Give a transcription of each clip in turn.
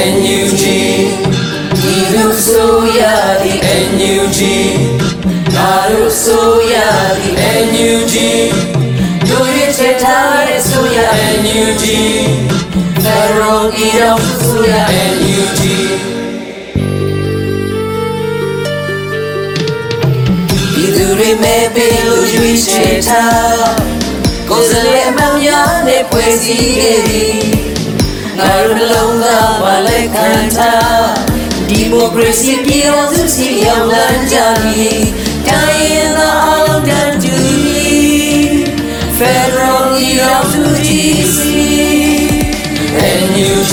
NUG ဒီလူဆိုရဒီ NUG ငါတို့ဆိုရဒီ NUG တို့ရဲ့ချက်ထားတဲ့ဆိုရ NUG ဘယ်လိုဒီတော့ဆိုရ NUG ဒီလူတွေမဲ့ပဲလို့ရွေးချယ်ထားကိုယ်စလဲမှများနဲ့ဖွဲ့စည်းခဲ့သည် Kanta Demokrasi diyor Türkçe yavlan cami Dayına aldan düğü Federal yavdudisi NUG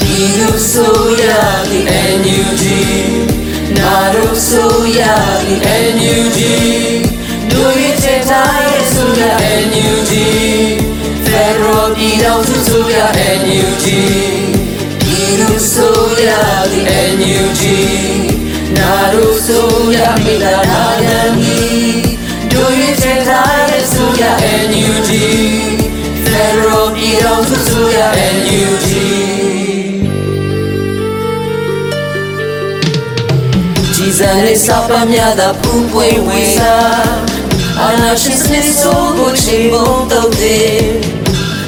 Gidip soyadı NUG Narıp soyadı NUG Federal ပြည်တော်စုဆိုရ NUG ပြည်သူဆိုရသည် NUG နာတို့ဆိုရမိလာနာရန်ကြီးတို့ရဲ့ချထားရဲ့ဆိုရ NUG Federal ပြည်တော်စုဆိုရ NUG ကြည်စံလေးစပမ်းများသာဖူးပွေဝေစာအနာရှိစနေဆိုကိုချေမုံတော့တဲ့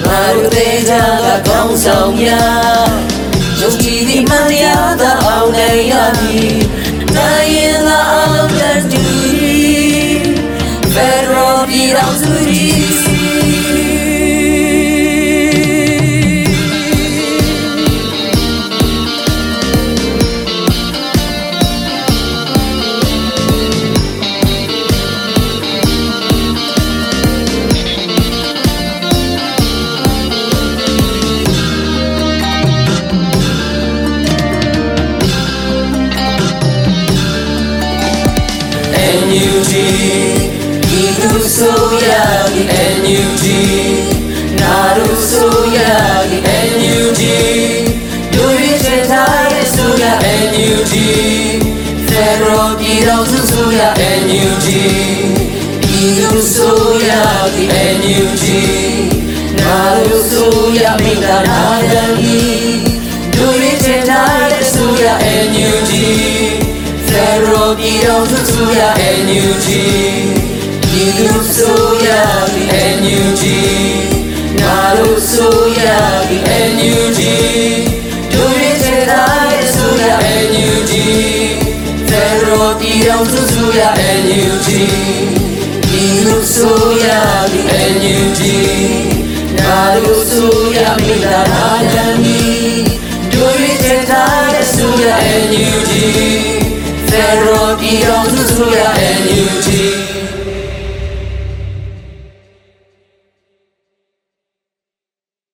ငါတို့တဲ့ကြကကောင်းဆောင်များယုံကြည်သည့်မှန်တရားသာအောင်နိုင်ရမည်နိုင်ရင်သာအလုံးတည်းတူ Federal ပြည်တော်စုကြီး ဆိုရဒီ NUG နာတို့ဆိုရဒီ NUG တို့ရချင်ထားရဲ့ဆိုရ NUG Federal ပြည်တော်စုဆိုရ NUG ဒီသူဆိုရဒီ NUG နာတို့ဆိုရမိသားနာရန်ကြီးတို့ရချင်ထားရဲ့ဆိုရ NUG Federal ပြည်တော်စုဆိုရ NUG ပြည်သူဆိုရဒီ NUG နာတို့ဆိုရဒီ NUG တို့ရတဲ့တိုင်းဆိုရ NUG Federal ပြည်တော်စုဆိုရ NUG ပြည်သူဆိုရဒီ NUG နာတို့ဆိုရမိသားနာရန်ကြီးတို့ရတဲ့တိုင်းဆိုရ NUG Federal ပြည်တော်စုဆိုရ NUG